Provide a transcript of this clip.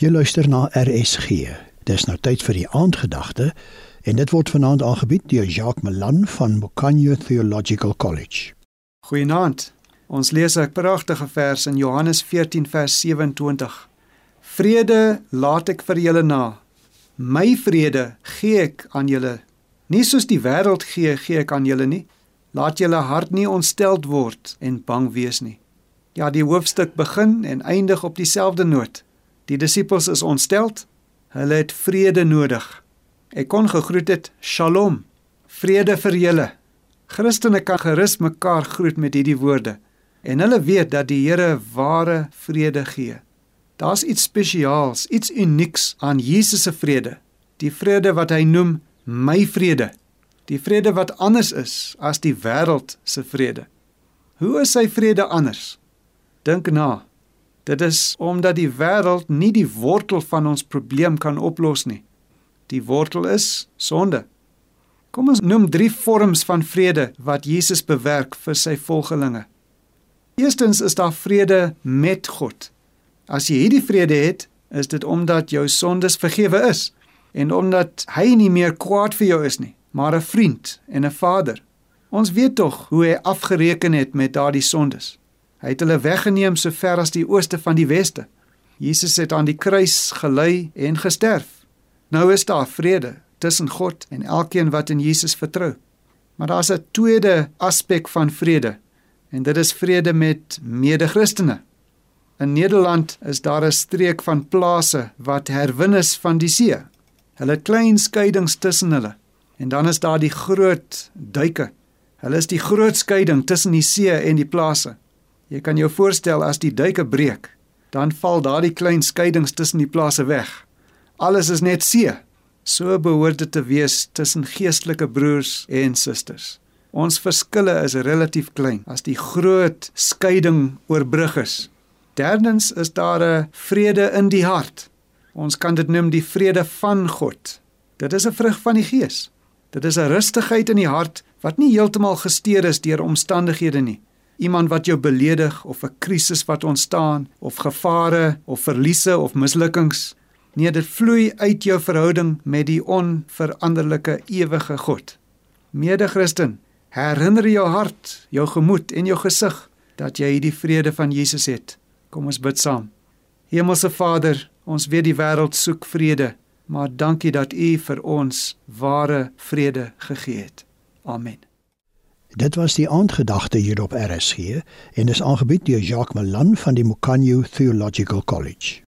Jy luister na RSG. Dis nou tyd vir die aandgedagte en dit word vanaand aangebied deur Jacques Malan van Mokanyo Theological College. Goeienaand. Ons lees 'n pragtige vers in Johannes 14 vers 27. Vrede laat ek vir julle na. My vrede gee ek aan julle. Nie soos die wêreld gee, gee ek aan julle nie. Laat julle hart nie ontsteld word en bang wees nie. Ja, die hoofstuk begin en eindig op dieselfde noot. Die disippels is ontsteld. Hulle het vrede nodig. Ek kon gegroet het Shalom. Vrede vir julle. Christene kan gerus mekaar groet met hierdie woorde en hulle weet dat die Here ware vrede gee. Daar's iets spesiaals, iets unieks aan Jesus se vrede. Die vrede wat hy noem my vrede. Die vrede wat anders is as die wêreld se vrede. Hoe is sy vrede anders? Dink na. Dit is omdat die wêreld nie die wortel van ons probleem kan oplos nie. Die wortel is sonde. Kom ons noem drie vorms van vrede wat Jesus bewerk vir sy volgelinge. Eerstens is daar vrede met God. As jy hierdie vrede het, is dit omdat jou sondes vergewe is en omdat hy nie meer kwaad vir jou is nie, maar 'n vriend en 'n vader. Ons weet tog hoe hy afgereken het met daardie sondes. Hy het hulle weggeneem so ver as die ooste van die weste. Jesus het aan die kruis gelei en gesterf. Nou is daar vrede tussen God en elkeen wat in Jesus vertrou. Maar daar's 'n tweede aspek van vrede en dit is vrede met mede-Christene. In Nederland is daar 'n streek van plase wat herwin is van die see. Hulle klein skeidings tussen hulle. En dan is daar die groot duike. Hulle is die groot skeiding tussen die see en die plase. Jy kan jou voorstel as die duike breek, dan val daardie klein skeidings tussen die plase weg. Alles is net see. So behoort dit te wees tussen geestelike broers en susters. Ons verskille is relatief klein as die groot skeiding oorbrug is. Derdens is daar 'n vrede in die hart. Ons kan dit noem die vrede van God. Dit is 'n vrug van die Gees. Dit is 'n rustigheid in die hart wat nie heeltemal gesteer is deur omstandighede nie iemand wat jou beledig of 'n krisis wat ontstaan of gevare of verliese of mislukkings. Nee, dit vloei uit jou verhouding met die onveranderlike ewige God. Mede-Christen, herinner jou hart, jou gemoed en jou gesig dat jy hierdie vrede van Jesus het. Kom ons bid saam. Hemelse Vader, ons weet die wêreld soek vrede, maar dankie dat U vir ons ware vrede gegee het. Amen. Dit was die aandgedagte hier op RSG en is aangebied deur Jacques Malan van die Mokanyo Theological College.